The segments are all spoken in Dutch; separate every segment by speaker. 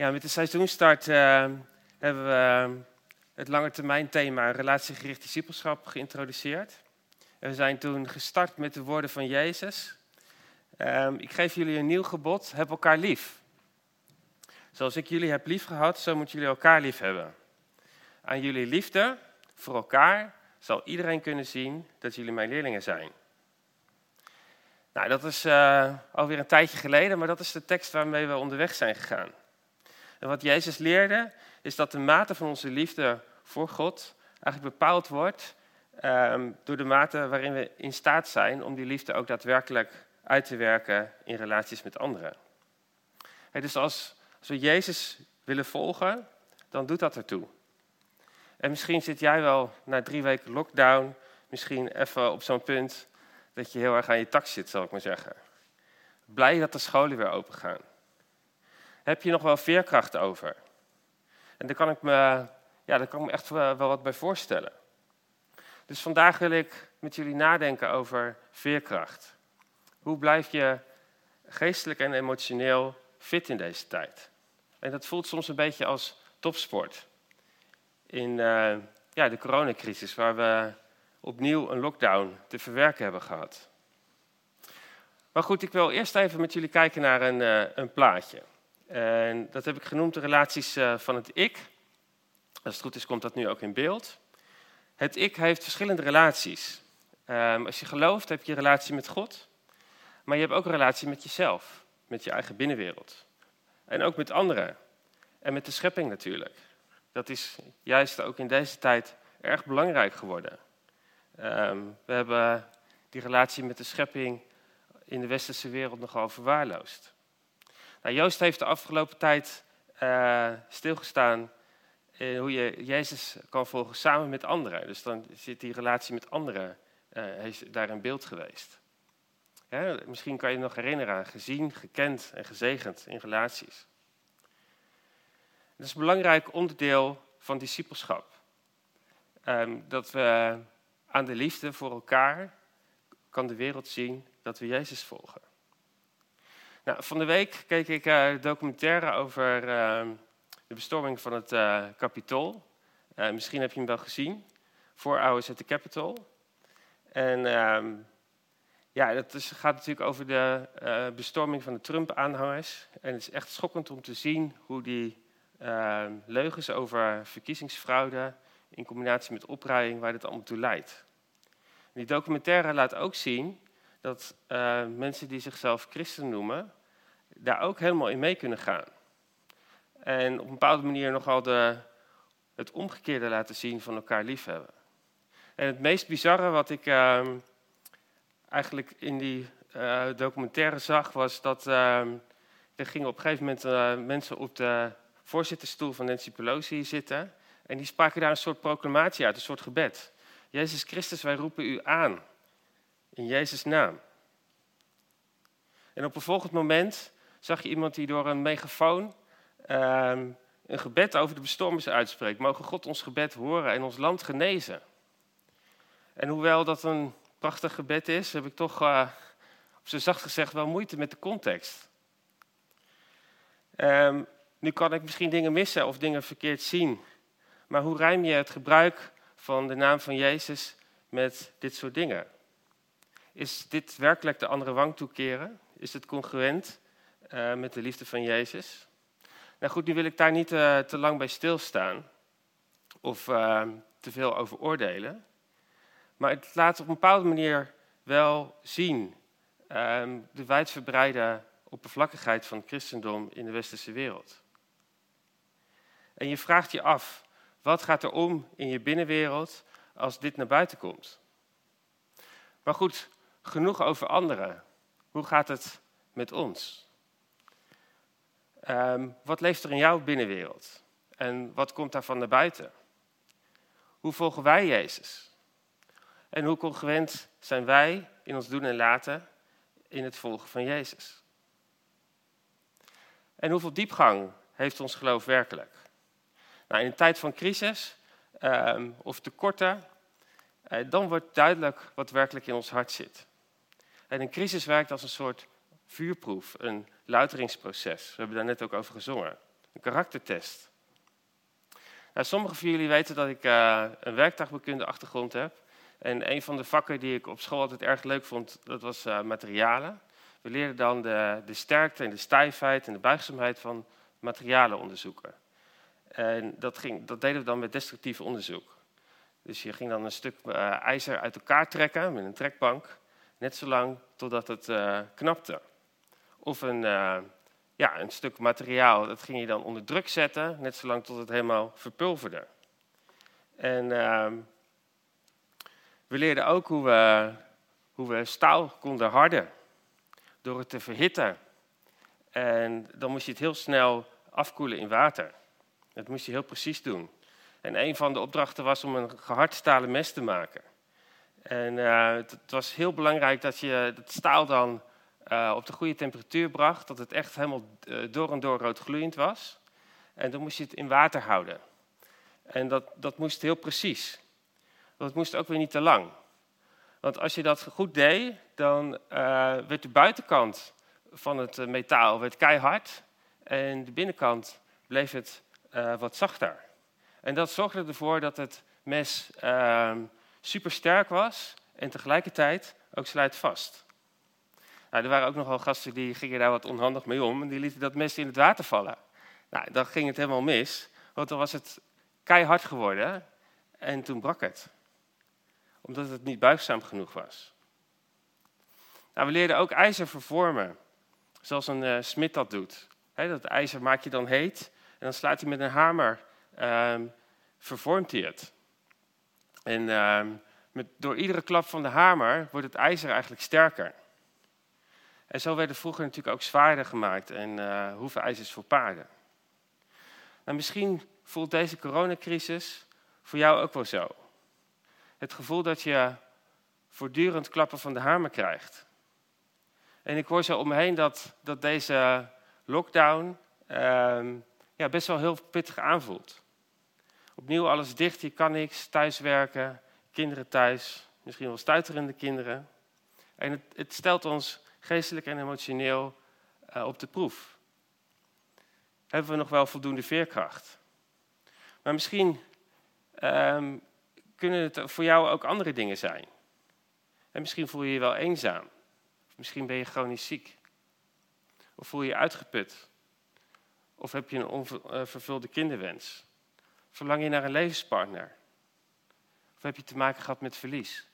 Speaker 1: Ja, met de seizoenstart uh, hebben we het lange termijn thema relatiegericht discipelschap geïntroduceerd. En we zijn toen gestart met de woorden van Jezus. Um, ik geef jullie een nieuw gebod, heb elkaar lief. Zoals ik jullie heb lief gehad, zo moeten jullie elkaar lief hebben. Aan jullie liefde voor elkaar zal iedereen kunnen zien dat jullie mijn leerlingen zijn. Nou, dat is uh, alweer een tijdje geleden, maar dat is de tekst waarmee we onderweg zijn gegaan. En wat Jezus leerde, is dat de mate van onze liefde voor God eigenlijk bepaald wordt um, door de mate waarin we in staat zijn om die liefde ook daadwerkelijk uit te werken in relaties met anderen. Dus als, als we Jezus willen volgen, dan doet dat ertoe. En misschien zit jij wel na drie weken lockdown, misschien even op zo'n punt dat je heel erg aan je tak zit, zal ik maar zeggen. Blij dat de scholen weer open gaan. Heb je nog wel veerkracht over? En daar kan ik me, ja, daar kan ik me echt wel wat bij voorstellen. Dus vandaag wil ik met jullie nadenken over veerkracht. Hoe blijf je geestelijk en emotioneel fit in deze tijd? En dat voelt soms een beetje als topsport. In uh, ja, de coronacrisis, waar we opnieuw een lockdown te verwerken hebben gehad. Maar goed, ik wil eerst even met jullie kijken naar een, uh, een plaatje. En dat heb ik genoemd de relaties uh, van het ik. Als het goed is, komt dat nu ook in beeld. Het ik heeft verschillende relaties. Um, als je gelooft, heb je een relatie met God. Maar je hebt ook een relatie met jezelf, met je eigen binnenwereld. En ook met anderen. En met de schepping natuurlijk. Dat is juist ook in deze tijd erg belangrijk geworden. Um, we hebben die relatie met de schepping in de westerse wereld nogal verwaarloosd. Nou, Joost heeft de afgelopen tijd uh, stilgestaan in hoe je Jezus kan volgen samen met anderen. Dus dan zit die relatie met anderen uh, daar in beeld geweest. misschien kan je je nog herinneren aan gezien, gekend en gezegend in relaties. Dat is een belangrijk onderdeel van discipelschap. Um, dat we aan de liefde voor elkaar kan de wereld zien dat we Jezus volgen. Nou, van de week keek ik uh, documentaire over uh, de bestorming van het uh, Capitool. misschien heb je hem wel gezien. Four Hours at the Capitol. En ehm, ja, dat is, gaat natuurlijk over de bestorming van de Trump-aanhangers. En het is echt schokkend om te zien hoe die ehm, leugens over verkiezingsfraude in combinatie met opruiing, waar dit allemaal toe leidt. die documentaire laat ook zien dat uh, mensen die zichzelf christen noemen, daar ook helemaal in mee kunnen gaan. En op een bepaalde manier nogal de, het omgekeerde laten zien van elkaar liefhebben. En het meest bizarre wat ik uh, eigenlijk in die uh, documentaire zag, was dat ehm, er gingen op een gegeven moment mensen op de voorzittersstoel van Nancy Pelosi zitten. En die spraken daar een soort proclamatie uit, een soort gebed. Jezus Christus, wij roepen u aan. In Jezus' naam. En op een volgend moment zag je iemand die door een megafoon uh, een gebed over de bestormers uitspreekt. Mogen God ons gebed horen en ons land genezen. En hoewel dat een prachtig gebed is, heb ik toch, uh, op zijn zacht gezegd, wel moeite met de context. Um, nu kan ik misschien dingen missen of dingen verkeerd zien. Maar hoe rijm je het gebruik van de naam van Jezus met dit soort dingen? Is dit werkelijk de andere wang toekeren? Is het congruent uh, met de liefde van Jezus? Nou goed, nu wil ik daar niet uh, te lang bij stilstaan of uh, te veel over oordelen. Maar het laat op een bepaalde manier wel zien ehm, de wijdverbreide oppervlakkigheid van het christendom in de westerse wereld. En je vraagt je af, wat gaat er om in je binnenwereld als dit naar buiten komt? Maar goed, genoeg over anderen. Hoe gaat het met ons? Um, wat leeft er in jouw binnenwereld? En wat komt daarvan naar buiten? Hoe volgen wij Jezus? En hoe congruent zijn wij in ons doen en laten in het volgen van Jezus? En hoeveel diepgang heeft ons geloof werkelijk? Nou, in een tijd van crisis um, of tekorten, uh, dan wordt duidelijk wat werkelijk in ons hart zit. En een crisis werkt als een soort vuurproef, een luiteringsproces. We hebben daar net ook over gezongen. een karaktertest. Nou, sommigen van jullie weten dat ik uh, een werktuigbekunde achtergrond heb. En een van de vakken die ik op school altijd erg leuk vond, dat was uh, materialen. We leerden dan de, de sterkte en de stijfheid en de buigzaamheid van materialen onderzoeken. En dat, ging, dat deden we dan met destructief onderzoek. Dus je ging dan een stuk uh, ijzer uit elkaar trekken met een trekbank, net zolang totdat het uh, knapte. Of een, uh, ja, een stuk materiaal, dat ging je dan onder druk zetten, net zolang tot het helemaal verpulverde. En ehm, we leerden ook hoe we, hoe we staal konden harden door het te verhitten. En dan moest je het heel snel afkoelen in water. Dat moest je heel precies doen. En een van de opdrachten was om een gehardstalen mes te maken. En uh, het, was heel belangrijk dat je het staal dan uh, op de goede temperatuur bracht, dat het echt helemaal uh, door en door roodgloeiend was. En dan moest je het in water houden. En dat, dat moest heel precies. Het moest ook weer niet te lang. Want als je dat goed deed, dan werd de buitenkant van het metaal werd keihard en de binnenkant bleef het wat zachter. En dat zorgde ervoor dat het mes uh, super sterk was en tegelijkertijd ook slijtvast. Nou, er waren ook nogal gasten die gingen daar wat onhandig mee om en die lieten dat mes in het water vallen. Nou, dan ging het helemaal mis, want dan was het keihard geworden en toen brak het. Omdat het niet buigzaam genoeg was. Nou, we leerden ook ijzer vervormen, zoals een uh, smid dat doet. Dat ijzer maak je dan heet en dan slaat hij met een hamer um, vervormt hij het. En um, met, door iedere klap van de hamer wordt het ijzer eigenlijk sterker. En zo werden vroeger natuurlijk ook zwaarden gemaakt en uh, hoevenijzers voor paarden. Nou, misschien voelt deze coronacrisis voor jou ook wel zo. Het gevoel dat je voortdurend klappen van de hamer krijgt. En ik hoor zo om me heen dat, dat deze lockdown uh, ja, best wel heel pittig aanvoelt. Opnieuw alles dicht, je kan niks, thuiswerken, kinderen thuis, misschien wel stuiterende kinderen. En het, het stelt ons geestelijk en emotioneel uh, op de proef. Hebben we nog wel voldoende veerkracht? Maar misschien um, kunnen het voor jou ook andere dingen zijn. En misschien voel je je wel eenzaam. Misschien ben je chronisch ziek. Of voel je je uitgeput. Of heb je een onvervulde kinderwens? Verlang je naar een levenspartner? Of heb je te maken gehad met verlies?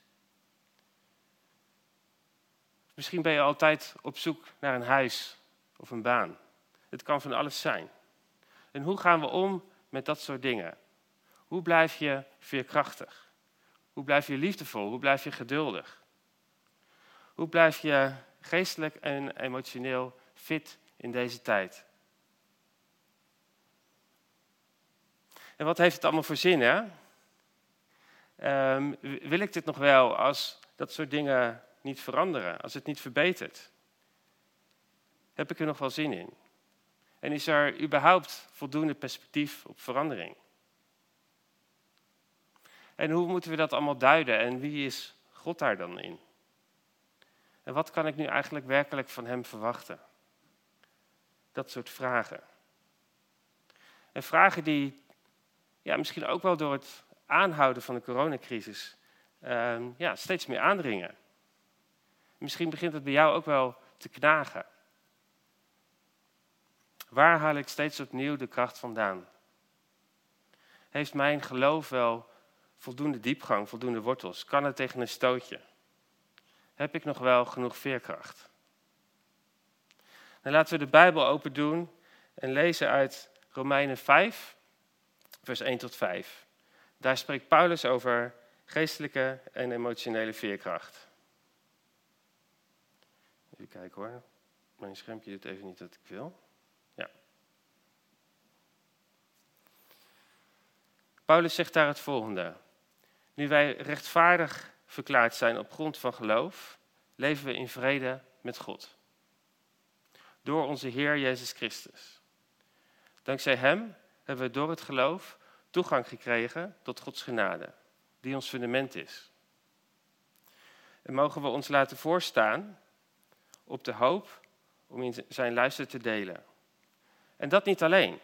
Speaker 1: Misschien ben je altijd op zoek naar een huis of een baan. Het kan van alles zijn. En hoe gaan we om met dat soort dingen? Hoe blijf je veerkrachtig? Hoe blijf je liefdevol? Hoe blijf je geduldig? Hoe blijf je geestelijk en emotioneel fit in deze tijd? En wat heeft het allemaal voor zin, hè? Um, wil ik dit nog wel als dat soort dingen niet veranderen, als het niet verbetert? Heb ik er nog wel zin in? En is er überhaupt voldoende perspectief op verandering? En hoe moeten we dat allemaal duiden en wie is God daar dan in? En wat kan ik nu eigenlijk werkelijk van Hem verwachten? Dat soort vragen. En vragen die ja, misschien ook wel door het aanhouden van de coronacrisis, uh, ja, steeds meer aandringen. Misschien begint het bij jou ook wel te knagen. Waar haal ik steeds opnieuw de kracht vandaan? Heeft mijn geloof wel voldoende diepgang, voldoende wortels? Kan het tegen een stootje? Heb ik nog wel genoeg veerkracht? Dan laten we de Bijbel open doen en lezen uit Romeinen 5, vers 1 tot 5. Daar spreekt Paulus over geestelijke en emotionele veerkracht. Even kijken hoor. Mijn schermpje doet even niet wat ik wil. Ja. Paulus zegt daar het volgende. Nu wij rechtvaardig verklaard zijn op grond van geloof, leven we in vrede met God. Door onze Heer Jezus Christus. Dankzij Hem hebben we door het geloof toegang gekregen tot Gods genade, die ons fundament is. En mogen we ons laten voorstaan op de hoop om in zijn luister te delen. En dat niet alleen.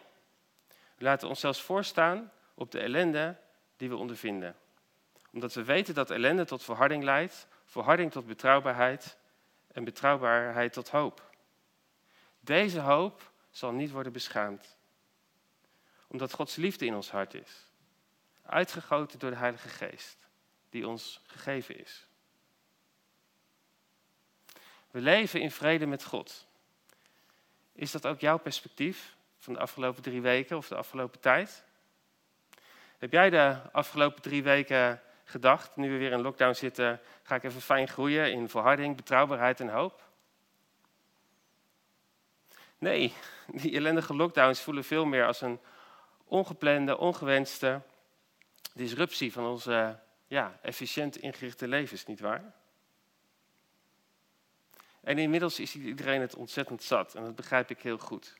Speaker 1: We laten ons zelfs voorstaan op de ellende die we ondervinden. Omdat we weten dat ellende tot verharding leidt, verharding tot betrouwbaarheid en betrouwbaarheid tot hoop. Deze hoop zal niet worden beschaamd. Omdat Gods liefde in ons hart is. Uitgegoten door de Heilige Geest, die ons gegeven is. We leven in vrede met God. Is dat ook jouw perspectief van de afgelopen drie weken of de afgelopen tijd? Heb jij de afgelopen drie weken gedacht, nu we weer in lockdown zitten, ga ik even fijn groeien in volharding, betrouwbaarheid en hoop? Nee, die ellendige lockdowns voelen veel meer als een ongeplande, ongewenste disruptie van onze ja, efficiënt ingerichte levens, nietwaar? En inmiddels is iedereen het ontzettend zat en dat begrijp ik heel goed.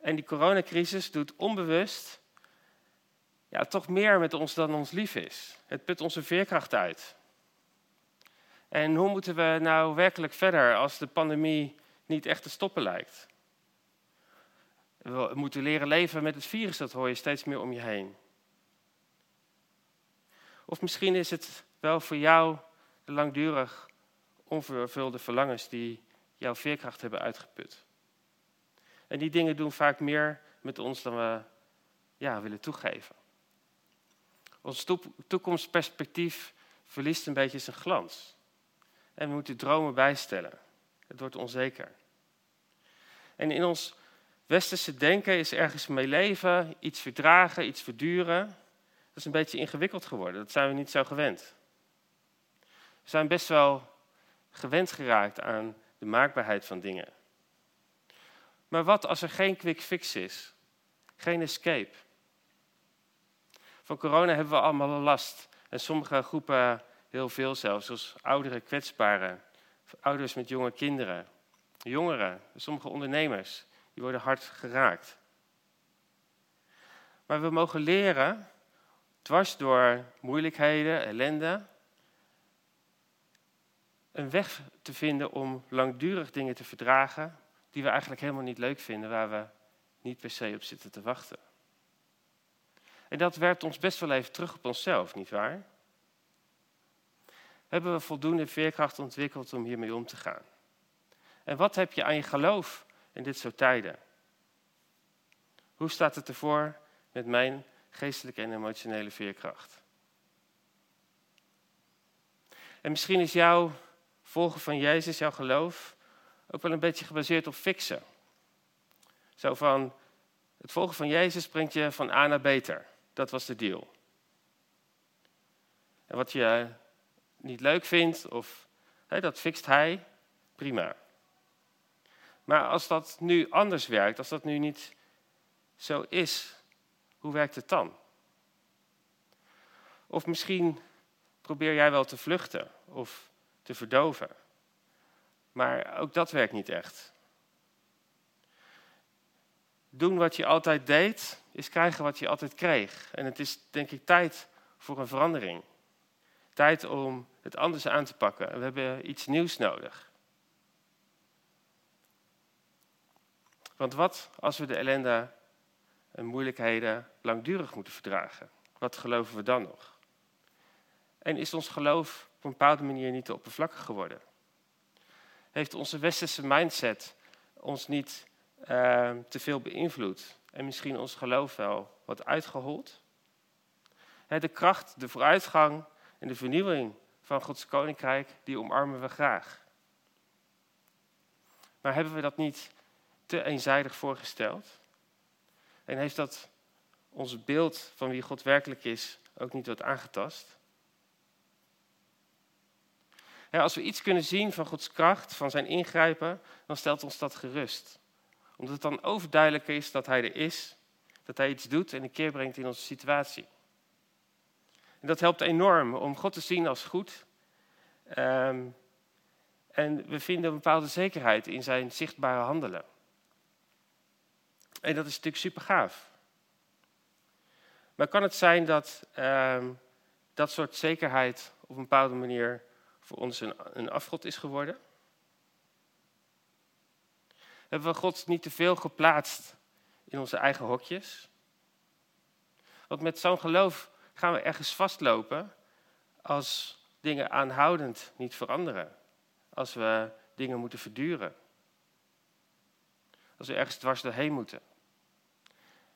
Speaker 1: En die coronacrisis doet onbewust ja, toch meer met ons dan ons lief is. Het put onze veerkracht uit. En hoe moeten we nou werkelijk verder als de pandemie niet echt te stoppen lijkt? We moeten leren leven met het virus, dat hoor je steeds meer om je heen. Of misschien is het wel voor jou langdurig onvervulde verlangens die jouw veerkracht hebben uitgeput. En die dingen doen vaak meer met ons dan we ja, willen toegeven. Ons toekomstperspectief verliest een beetje zijn glans. En we moeten dromen bijstellen. Het wordt onzeker. En in ons westerse denken is ergens mee leven, iets verdragen, iets verduren. Dat is een beetje ingewikkeld geworden. Dat zijn we niet zo gewend. We zijn best wel gewend geraakt aan de maakbaarheid van dingen. Maar wat als er geen quick fix is? Geen escape? Van corona hebben we allemaal last. En sommige groepen heel veel zelfs, zoals ouderen, kwetsbaren, ouders met jonge kinderen, jongeren, sommige ondernemers, die worden hard geraakt. Maar we mogen leren, dwars door moeilijkheden, ellende, een weg te vinden om langdurig dingen te verdragen die we eigenlijk helemaal niet leuk vinden, waar we niet per se op zitten te wachten. En dat werpt ons best wel even terug op onszelf, nietwaar? Hebben we voldoende veerkracht ontwikkeld om hiermee om te gaan? En wat heb je aan je geloof in dit soort tijden? Hoe staat het ervoor met mijn geestelijke en emotionele veerkracht? En misschien is jouw volgen van Jezus, jouw geloof, ook wel een beetje gebaseerd op fixen. Zo van, het volgen van Jezus brengt je van A naar beter. Dat was de deal. En wat je niet leuk vindt, of dat fixt hij, prima. Maar als dat nu anders werkt, als dat nu niet zo is, hoe werkt het dan? Of misschien probeer jij wel te vluchten of te verdoven. Maar ook dat werkt niet echt. Doen wat je altijd deed, is krijgen wat je altijd kreeg. En het is denk ik tijd voor een verandering. Tijd om het anders aan te pakken. We hebben iets nieuws nodig. Want wat als we de ellende en moeilijkheden langdurig moeten verdragen? Wat geloven we dan nog? En is ons geloof op een bepaalde manier niet te oppervlakkig geworden? Heeft onze westerse mindset ons niet uh, te veel beïnvloed en misschien ons geloof wel wat uitgehold? de kracht, de vooruitgang en de vernieuwing van Gods koninkrijk, die omarmen we graag. Maar hebben we dat niet te eenzijdig voorgesteld? En heeft dat ons beeld van wie God werkelijk is ook niet wat aangetast? als we iets kunnen zien van Gods kracht, van zijn ingrijpen, dan stelt ons dat gerust. Omdat het dan overduidelijk is dat Hij er is, dat Hij iets doet en een keer brengt in onze situatie. En dat helpt enorm om God te zien als goed. Ehm, en we vinden een bepaalde zekerheid in zijn zichtbare handelen. En dat is natuurlijk super gaaf. Maar kan het zijn dat ehm, dat soort zekerheid op een bepaalde manier voor ons een, een afgod is geworden? Hebben we God niet te veel geplaatst in onze eigen hokjes. Want met zo'n geloof gaan we ergens vastlopen als dingen aanhoudend niet veranderen. Als we dingen moeten verduren. Als we ergens dwars doorheen moeten.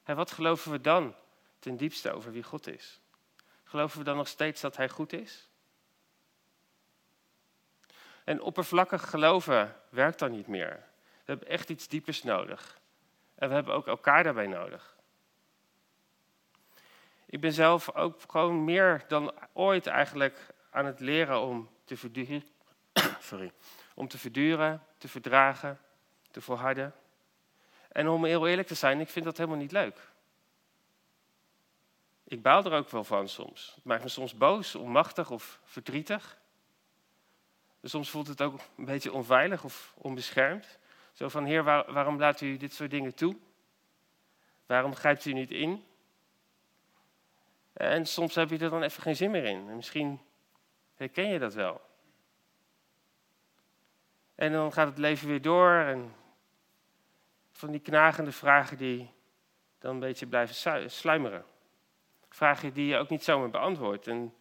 Speaker 1: En wat geloven we dan ten diepste over wie God is? Geloven we dan nog steeds dat Hij goed is? En oppervlakkig geloven werkt dan niet meer. We hebben echt iets diepers nodig. En we hebben ook elkaar daarbij nodig. Ik ben zelf ook gewoon meer dan ooit eigenlijk aan het leren om te verduren, om te verduren, te verdragen, te volharden. En om heel eerlijk te zijn, ik vind dat helemaal niet leuk. Ik baal er ook wel van soms. Het maakt me soms boos, onmachtig of verdrietig. soms voelt het ook een beetje onveilig of onbeschermd. Zo van, Heer, waarom laat u dit soort dingen toe? Waarom grijpt u niet in? En soms heb je er dan even geen zin meer in. misschien herken je dat wel. En dan gaat het leven weer door en van die knagende vragen die dan een beetje blijven sluimeren. Vragen die je ook niet zomaar beantwoordt. En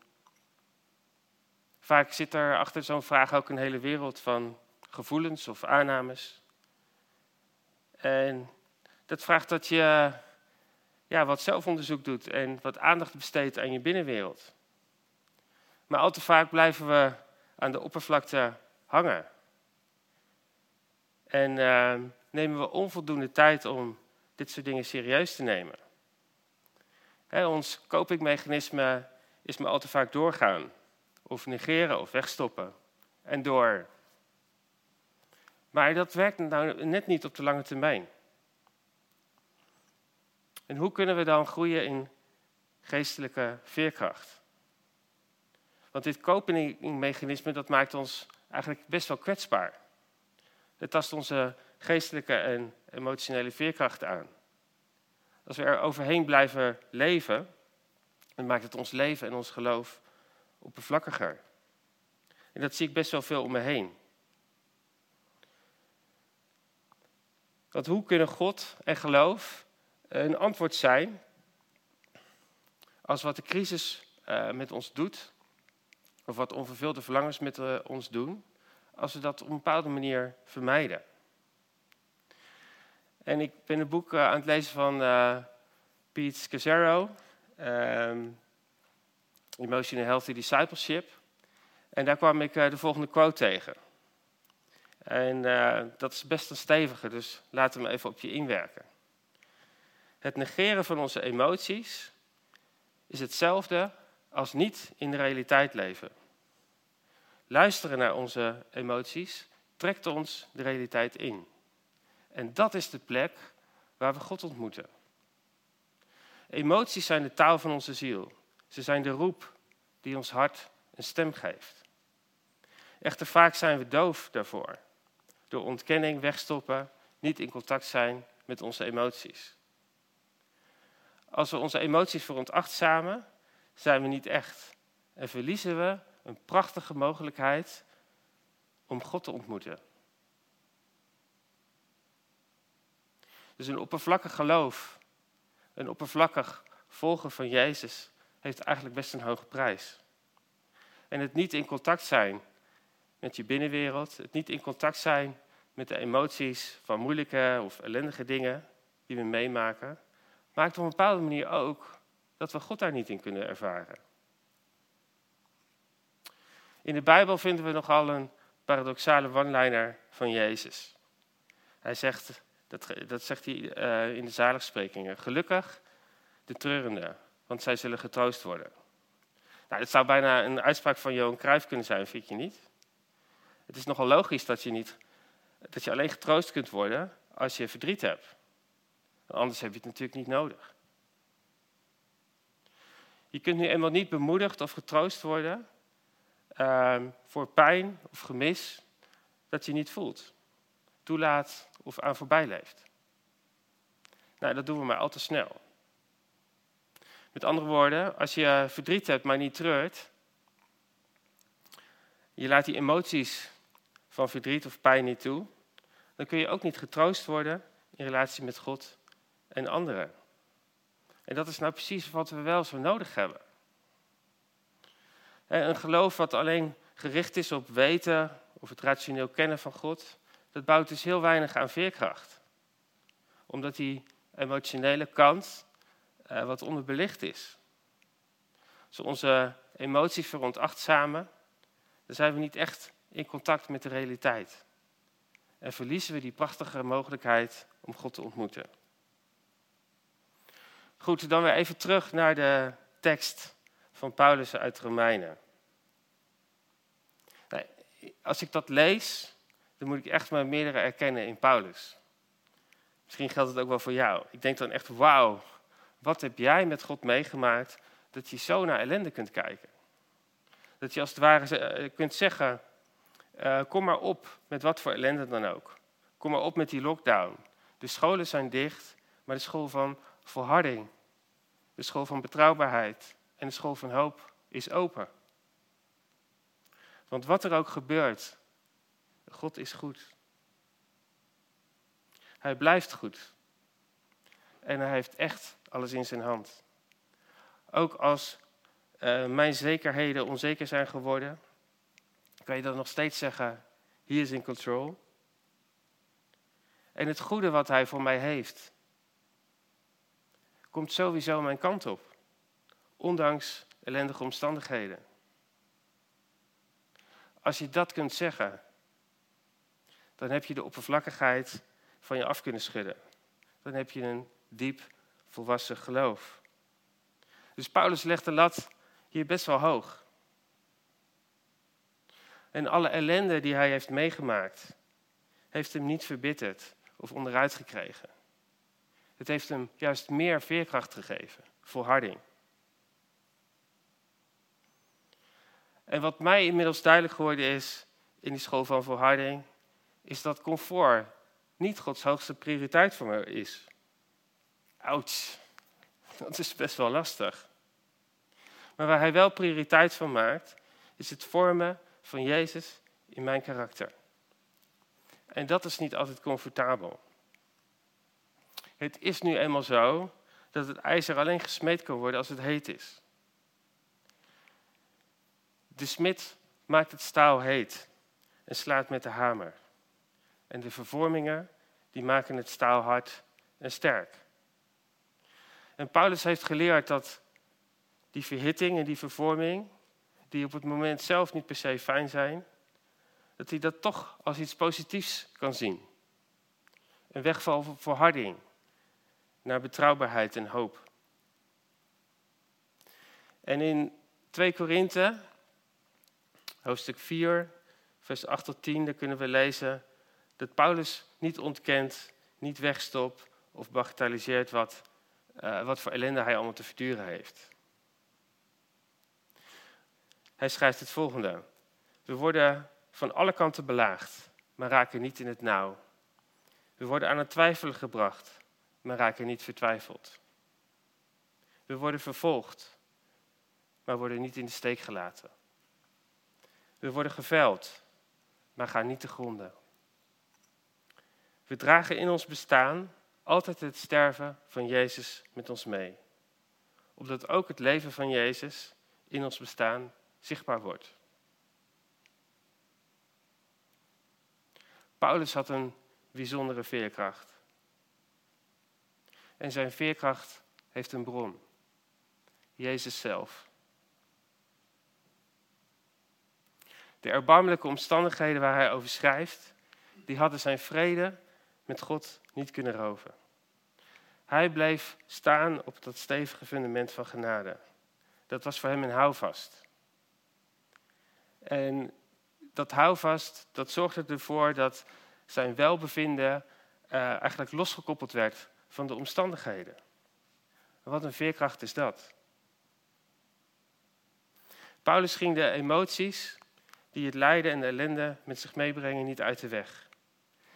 Speaker 1: vaak zit er achter zo'n vraag ook een hele wereld van gevoelens of aannames. En dat vraagt dat je ja, wat zelfonderzoek doet en wat aandacht besteedt aan je binnenwereld. Maar al te vaak blijven we aan de oppervlakte hangen. En uh, nemen we onvoldoende tijd om dit soort dingen serieus te nemen. ons copingmechanisme is me al te vaak doorgaan, of negeren of wegstoppen. En door. Maar dat werkt nou net niet op de lange termijn. En hoe kunnen we dan groeien in geestelijke veerkracht? Want dit copingmechanisme dat maakt ons eigenlijk best wel kwetsbaar. Het tast onze geestelijke en emotionele veerkracht aan. Als we er overheen blijven leven, dan maakt het ons leven en ons geloof oppervlakkiger. En dat zie ik best wel veel om me heen. Want hoe kunnen God en geloof een antwoord zijn als wat de crisis uh, met ons doet, of wat onvervulde verlangens met uh, ons doen, als we dat op een bepaalde manier vermijden. En ik ben een boek uh, aan het lezen van Pete Scazzaro, um, Emotional Healthy Discipleship. En daar kwam ik de volgende quote tegen. En dat is best een stevige, dus we hem even op je inwerken. Het negeren van onze emoties is hetzelfde als niet in de realiteit leven. Luisteren naar onze emoties trekt ons de realiteit in. En dat is de plek waar we God ontmoeten. Emoties zijn de taal van onze ziel. Ze zijn de roep die ons hart een stem geeft. Echter vaak zijn we doof daarvoor. Door ontkenning, wegstoppen, niet in contact zijn met onze emoties. Als we onze emoties veronachtzamen, zijn we niet echt. En verliezen we een prachtige mogelijkheid om God te ontmoeten. Dus een oppervlakkig geloof, een oppervlakkig volgen van Jezus, heeft eigenlijk best een hoge prijs. En het niet in contact zijn met je binnenwereld, het niet in contact zijn met de emoties van moeilijke of ellendige dingen die we meemaken, maakt op een bepaalde manier ook dat we God daar niet in kunnen ervaren. In de Bijbel vinden we nogal een paradoxale one-liner van Jezus. Hij zegt, dat, dat zegt hij uh, in de zaligsprekingen, gelukkig de treurende, want zij zullen getroost worden. Nou, dat zou bijna een uitspraak van Johan Cruijff kunnen zijn, vind je niet? Het is nogal logisch dat je, niet, dat je alleen getroost kunt worden als je verdriet hebt. Anders heb je het natuurlijk niet nodig. Je kunt nu eenmaal niet bemoedigd of getroost worden uh, voor pijn of gemis dat je niet voelt, toelaat of aan voorbij leeft. Nou, dat doen we maar al te snel. Met andere woorden, als je verdriet hebt, maar niet treurt, je laat die emoties van verdriet of pijn niet toe, dan kun je ook niet getroost worden in relatie met God en anderen. En dat is nou precies wat we wel zo nodig hebben. Een geloof wat alleen gericht is op weten of het rationeel kennen van God, dat bouwt dus heel weinig aan veerkracht. Omdat die emotionele kant uh, wat onderbelicht is. Als we onze emoties veronachtzamen, dan zijn we niet echt in contact met de realiteit. En verliezen we die prachtige mogelijkheid om God te ontmoeten. Goed, dan weer even terug naar de tekst van Paulus uit Romeinen. Nou, als ik dat lees, dan moet ik echt maar meerdere erkennen in Paulus. Misschien geldt het ook wel voor jou. Ik denk dan echt, wauw, wat heb jij met God meegemaakt dat je zo naar ellende kunt kijken? Dat je als het ware eh, kunt zeggen, uh, kom maar op met wat voor ellende dan ook. Kom maar op met die lockdown. De scholen zijn dicht, maar de school van volharding, de school van betrouwbaarheid en de school van hoop is open. Want wat er ook gebeurt, God is goed. Hij blijft goed. En hij heeft echt alles in zijn hand. Ook als uh, mijn zekerheden onzeker zijn geworden, kan je dan nog steeds zeggen, he is in control. En het goede wat hij voor mij heeft, komt sowieso mijn kant op. Ondanks ellendige omstandigheden. Als je dat kunt zeggen, dan heb je de oppervlakkigheid van je af kunnen schudden. Dan heb je een diep volwassen geloof. Dus Paulus legt de lat hier best wel hoog. En alle ellende die hij heeft meegemaakt, heeft hem niet verbitterd of onderuit gekregen. Het heeft hem juist meer veerkracht gegeven, volharding. En wat mij inmiddels duidelijk geworden is in die school van volharding, is dat comfort niet Gods hoogste prioriteit voor me is. Ouch, dat is best wel lastig. Maar waar hij wel prioriteit van maakt, is het vormen van Jezus in mijn karakter. En dat is niet altijd comfortabel. Het is nu eenmaal zo dat het ijzer alleen gesmeed kan worden als het heet is. De smid maakt het staal heet en slaat met de hamer. En de vervormingen die maken het staal hard en sterk. En Paulus heeft geleerd dat die verhitting en die vervorming, die op het moment zelf niet per se fijn zijn, dat hij dat toch als iets positiefs kan zien. Een weg van verharding naar betrouwbaarheid en hoop. En in 2 Korinthe, hoofdstuk 4, vers 8 tot 10, daar kunnen we lezen dat Paulus niet ontkent, niet wegstopt of bagatelliseert wat, uh, wat voor ellende hij allemaal te verduren heeft. Hij schrijft het volgende. We worden van alle kanten belaagd, maar raken niet in het nauw. We worden aan het twijfelen gebracht, maar raken niet vertwijfeld. We worden vervolgd, maar worden niet in de steek gelaten. We worden geveld, maar gaan niet te gronden. We dragen in ons bestaan altijd het sterven van Jezus met ons mee. Opdat ook het leven van Jezus in ons bestaan zichtbaar wordt. Paulus had een bijzondere veerkracht. En zijn veerkracht heeft een bron. Jezus zelf. De erbarmelijke omstandigheden waar hij over schrijft, die hadden zijn vrede met God niet kunnen roven. Hij bleef staan op dat stevige fundament van genade. Dat was voor hem een houvast. En dat houvast, dat zorgde ervoor dat zijn welbevinden uh, eigenlijk losgekoppeld werd van de omstandigheden. Wat een veerkracht is dat. Paulus ging de emoties die het lijden en de ellende met zich meebrengen niet uit de weg.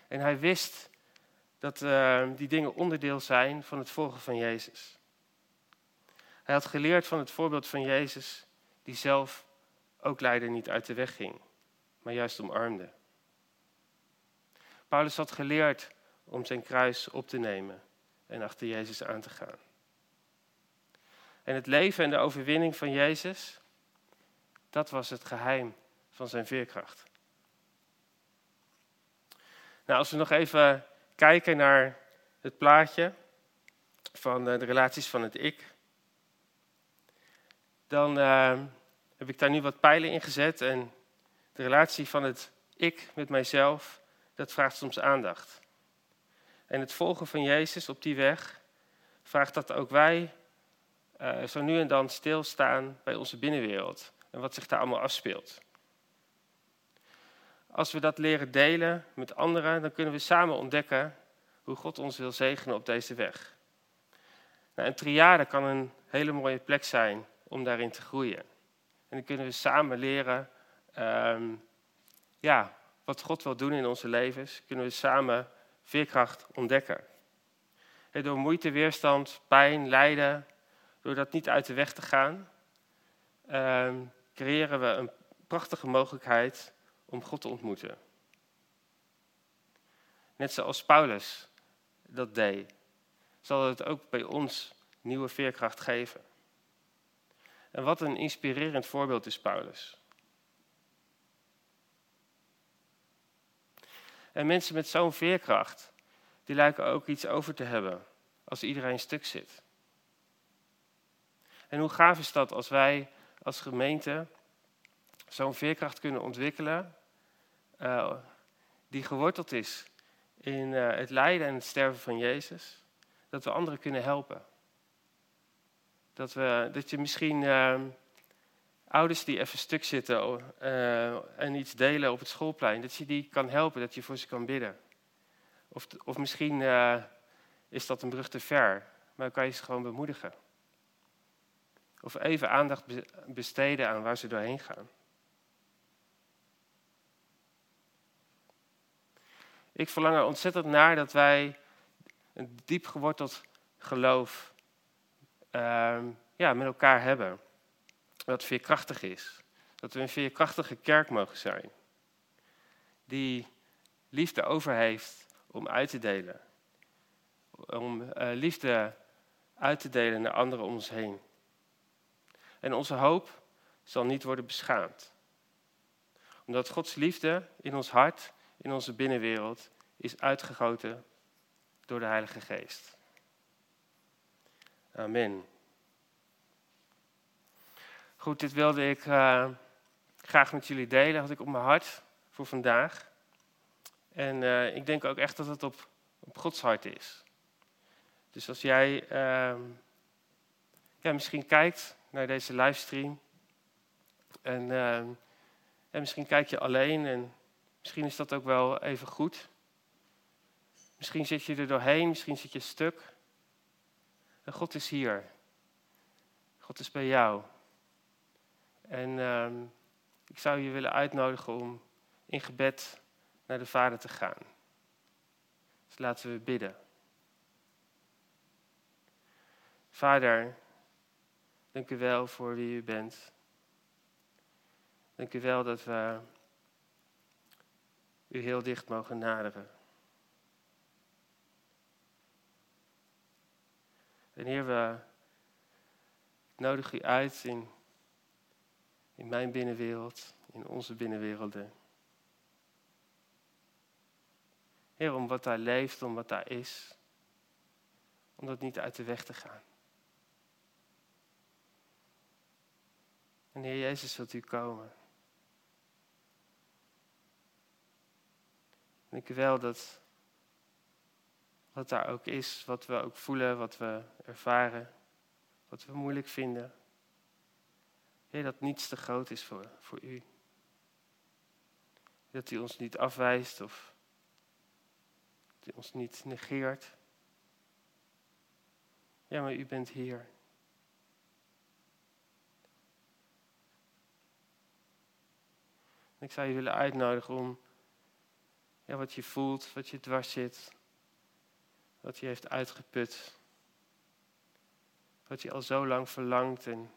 Speaker 1: En hij wist dat uh, die dingen onderdeel zijn van het volgen van Jezus. Hij had geleerd van het voorbeeld van Jezus, die zelf ook lijden niet uit de weg ging, maar juist omarmde. Paulus had geleerd om zijn kruis op te nemen en achter Jezus aan te gaan. En het leven en de overwinning van Jezus, dat was het geheim van zijn veerkracht. Nou, als we nog even kijken naar het plaatje van de relaties van het ik, dan uh, heb ik daar nu wat pijlen in gezet. En de relatie van het ik met mijzelf, dat vraagt soms aandacht. En het volgen van Jezus op die weg vraagt dat ook wij uh, zo nu en dan stilstaan bij onze binnenwereld en wat zich daar allemaal afspeelt. Als we dat leren delen met anderen, dan kunnen we samen ontdekken hoe God ons wil zegenen op deze weg. Nou, een triade kan een hele mooie plek zijn om daarin te groeien. En dan kunnen we samen leren um, ja, wat God wil doen in onze levens. Kunnen we samen veerkracht ontdekken. door moeite, weerstand, pijn, lijden, door dat niet uit de weg te gaan, um, creëren we een prachtige mogelijkheid om God te ontmoeten. Net zoals Paulus dat deed, zal het ook bij ons nieuwe veerkracht geven. En wat een inspirerend voorbeeld is Paulus. En mensen met zo'n veerkracht, die lijken ook iets over te hebben als iedereen stuk zit. En hoe gaaf is dat als wij als gemeente zo'n veerkracht kunnen ontwikkelen, uh, die geworteld is in uh, het lijden en het sterven van Jezus, dat we anderen kunnen helpen. Dat, we, dat je misschien uh, ouders die even stuk zitten uh, en iets delen op het schoolplein, dat je die kan helpen, dat je voor ze kan bidden. Of, of misschien is dat een brug te ver, maar kan je ze gewoon bemoedigen. Of even aandacht besteden aan waar ze doorheen gaan. Ik verlang er ontzettend naar dat wij een diep geworteld geloof uh, ja, met elkaar hebben. Dat veerkrachtig is. Dat we een veerkrachtige kerk mogen zijn. Die liefde over heeft om uit te delen. Om uh, liefde uit te delen naar anderen om ons heen. En onze hoop zal niet worden beschaamd. Omdat Gods liefde in ons hart, in onze binnenwereld, is uitgegoten door de Heilige Geest. Amen. Goed, dit wilde ik uh, graag met jullie delen. Had ik op mijn hart voor vandaag. En uh, ik denk ook echt dat het op, op Gods hart is. Dus als jij uh, ja, misschien kijkt naar deze livestream. En, en misschien kijk je alleen en misschien is dat ook wel even goed. Misschien zit je er doorheen, misschien zit je stuk. En God is hier. God is bij jou. En uh, ik zou je willen uitnodigen om in gebed naar de Vader te gaan. Dus laten we bidden. Vader, dank u wel voor wie u bent. Dank u wel dat we u heel dicht mogen naderen. En Heer, we nodigen u uit in, in mijn binnenwereld, in onze binnenwerelden. Heer, om wat daar leeft, om wat daar is, om dat niet uit de weg te gaan. En Heer Jezus, wilt u komen. Ik wel dat wat daar ook is, wat we ook voelen, wat we ervaren, wat we moeilijk vinden. Dat niets te groot is voor, voor u. Dat u ons niet afwijst of dat u ons niet negeert. Ja, maar u bent hier. Ik zou je willen uitnodigen om wat je voelt, wat je dwars zit, wat je heeft uitgeput. Wat je al zo lang verlangt en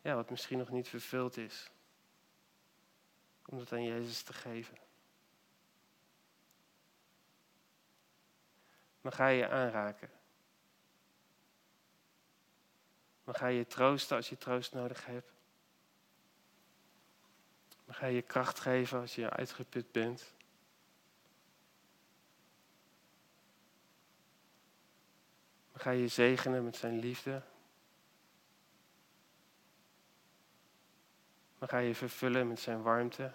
Speaker 1: ja, wat misschien nog niet vervuld is. Om het aan Jezus te geven. mag Hij je aanraken. Mag Hij je troosten als je troost nodig hebt. Hij je kracht geven als je uitgeput bent. Mag Hij je zegenen met zijn liefde. Mag Hij je vervullen met zijn warmte.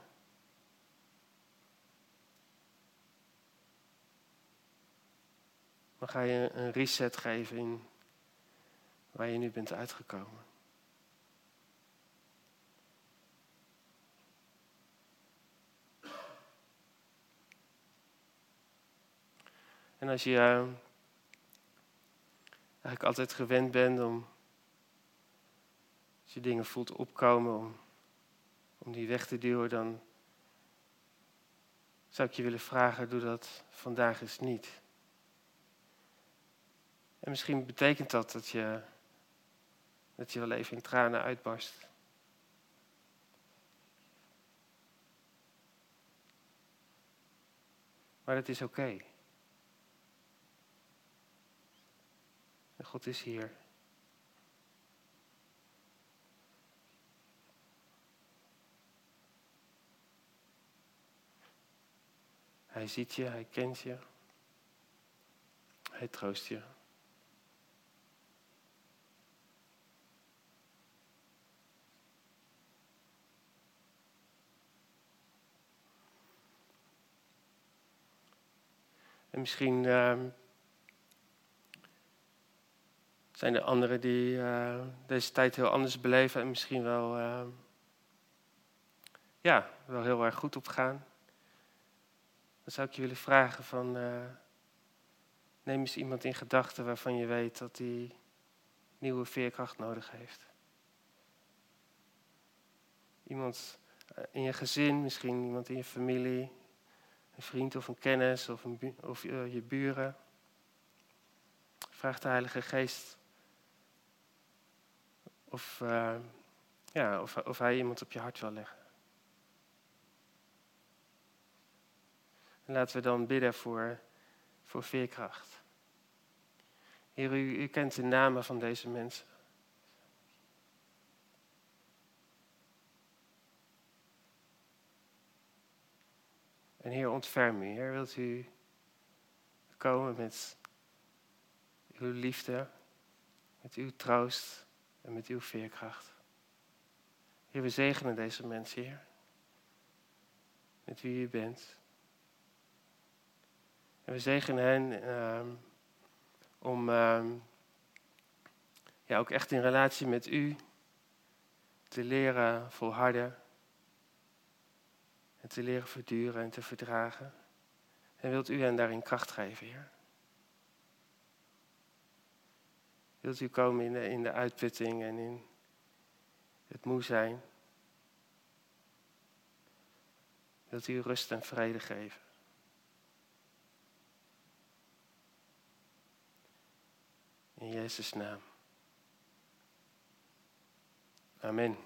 Speaker 1: Mag Hij je een reset geven in waar je nu bent uitgekomen. En als je uh, eigenlijk altijd gewend bent om, als je dingen voelt opkomen, om, om die weg te duwen, dan zou ik je willen vragen, doe dat vandaag eens niet. En misschien betekent dat dat je, dat je wel even in tranen uitbarst. Maar het is oké. God is hier. Hij ziet je, hij kent je. Hij troost je. En misschien uh, zijn er anderen die uh, deze tijd heel anders beleven en misschien wel, uh, ja, wel heel erg goed opgaan. Dan zou ik je willen vragen van, eh, neem eens iemand in gedachten waarvan je weet dat die nieuwe veerkracht nodig heeft. Iemand in je gezin, misschien iemand in je familie, een vriend of een kennis of, een of je buren. Vraag de Heilige Geest of, uh, ja, of, of Hij iemand op je hart wil leggen. En laten we dan bidden voor, voor veerkracht. Heer, u, u kent de namen van deze mensen. En Heer, ontferm u. Heer, wilt u komen met uw liefde, met uw troost en met uw veerkracht. Heer, we zegenen deze mensen, Heer. Met wie u bent. En we zegenen hen uh, om uh, ja, ook echt in relatie met u te leren volharden en te leren verduren en te verdragen. En wilt u hen daarin kracht geven, Heer? Wilt u komen in de, in de uitputting en in het moe zijn? Wilt u rust en vrede geven? In Jezus' naam. Amen.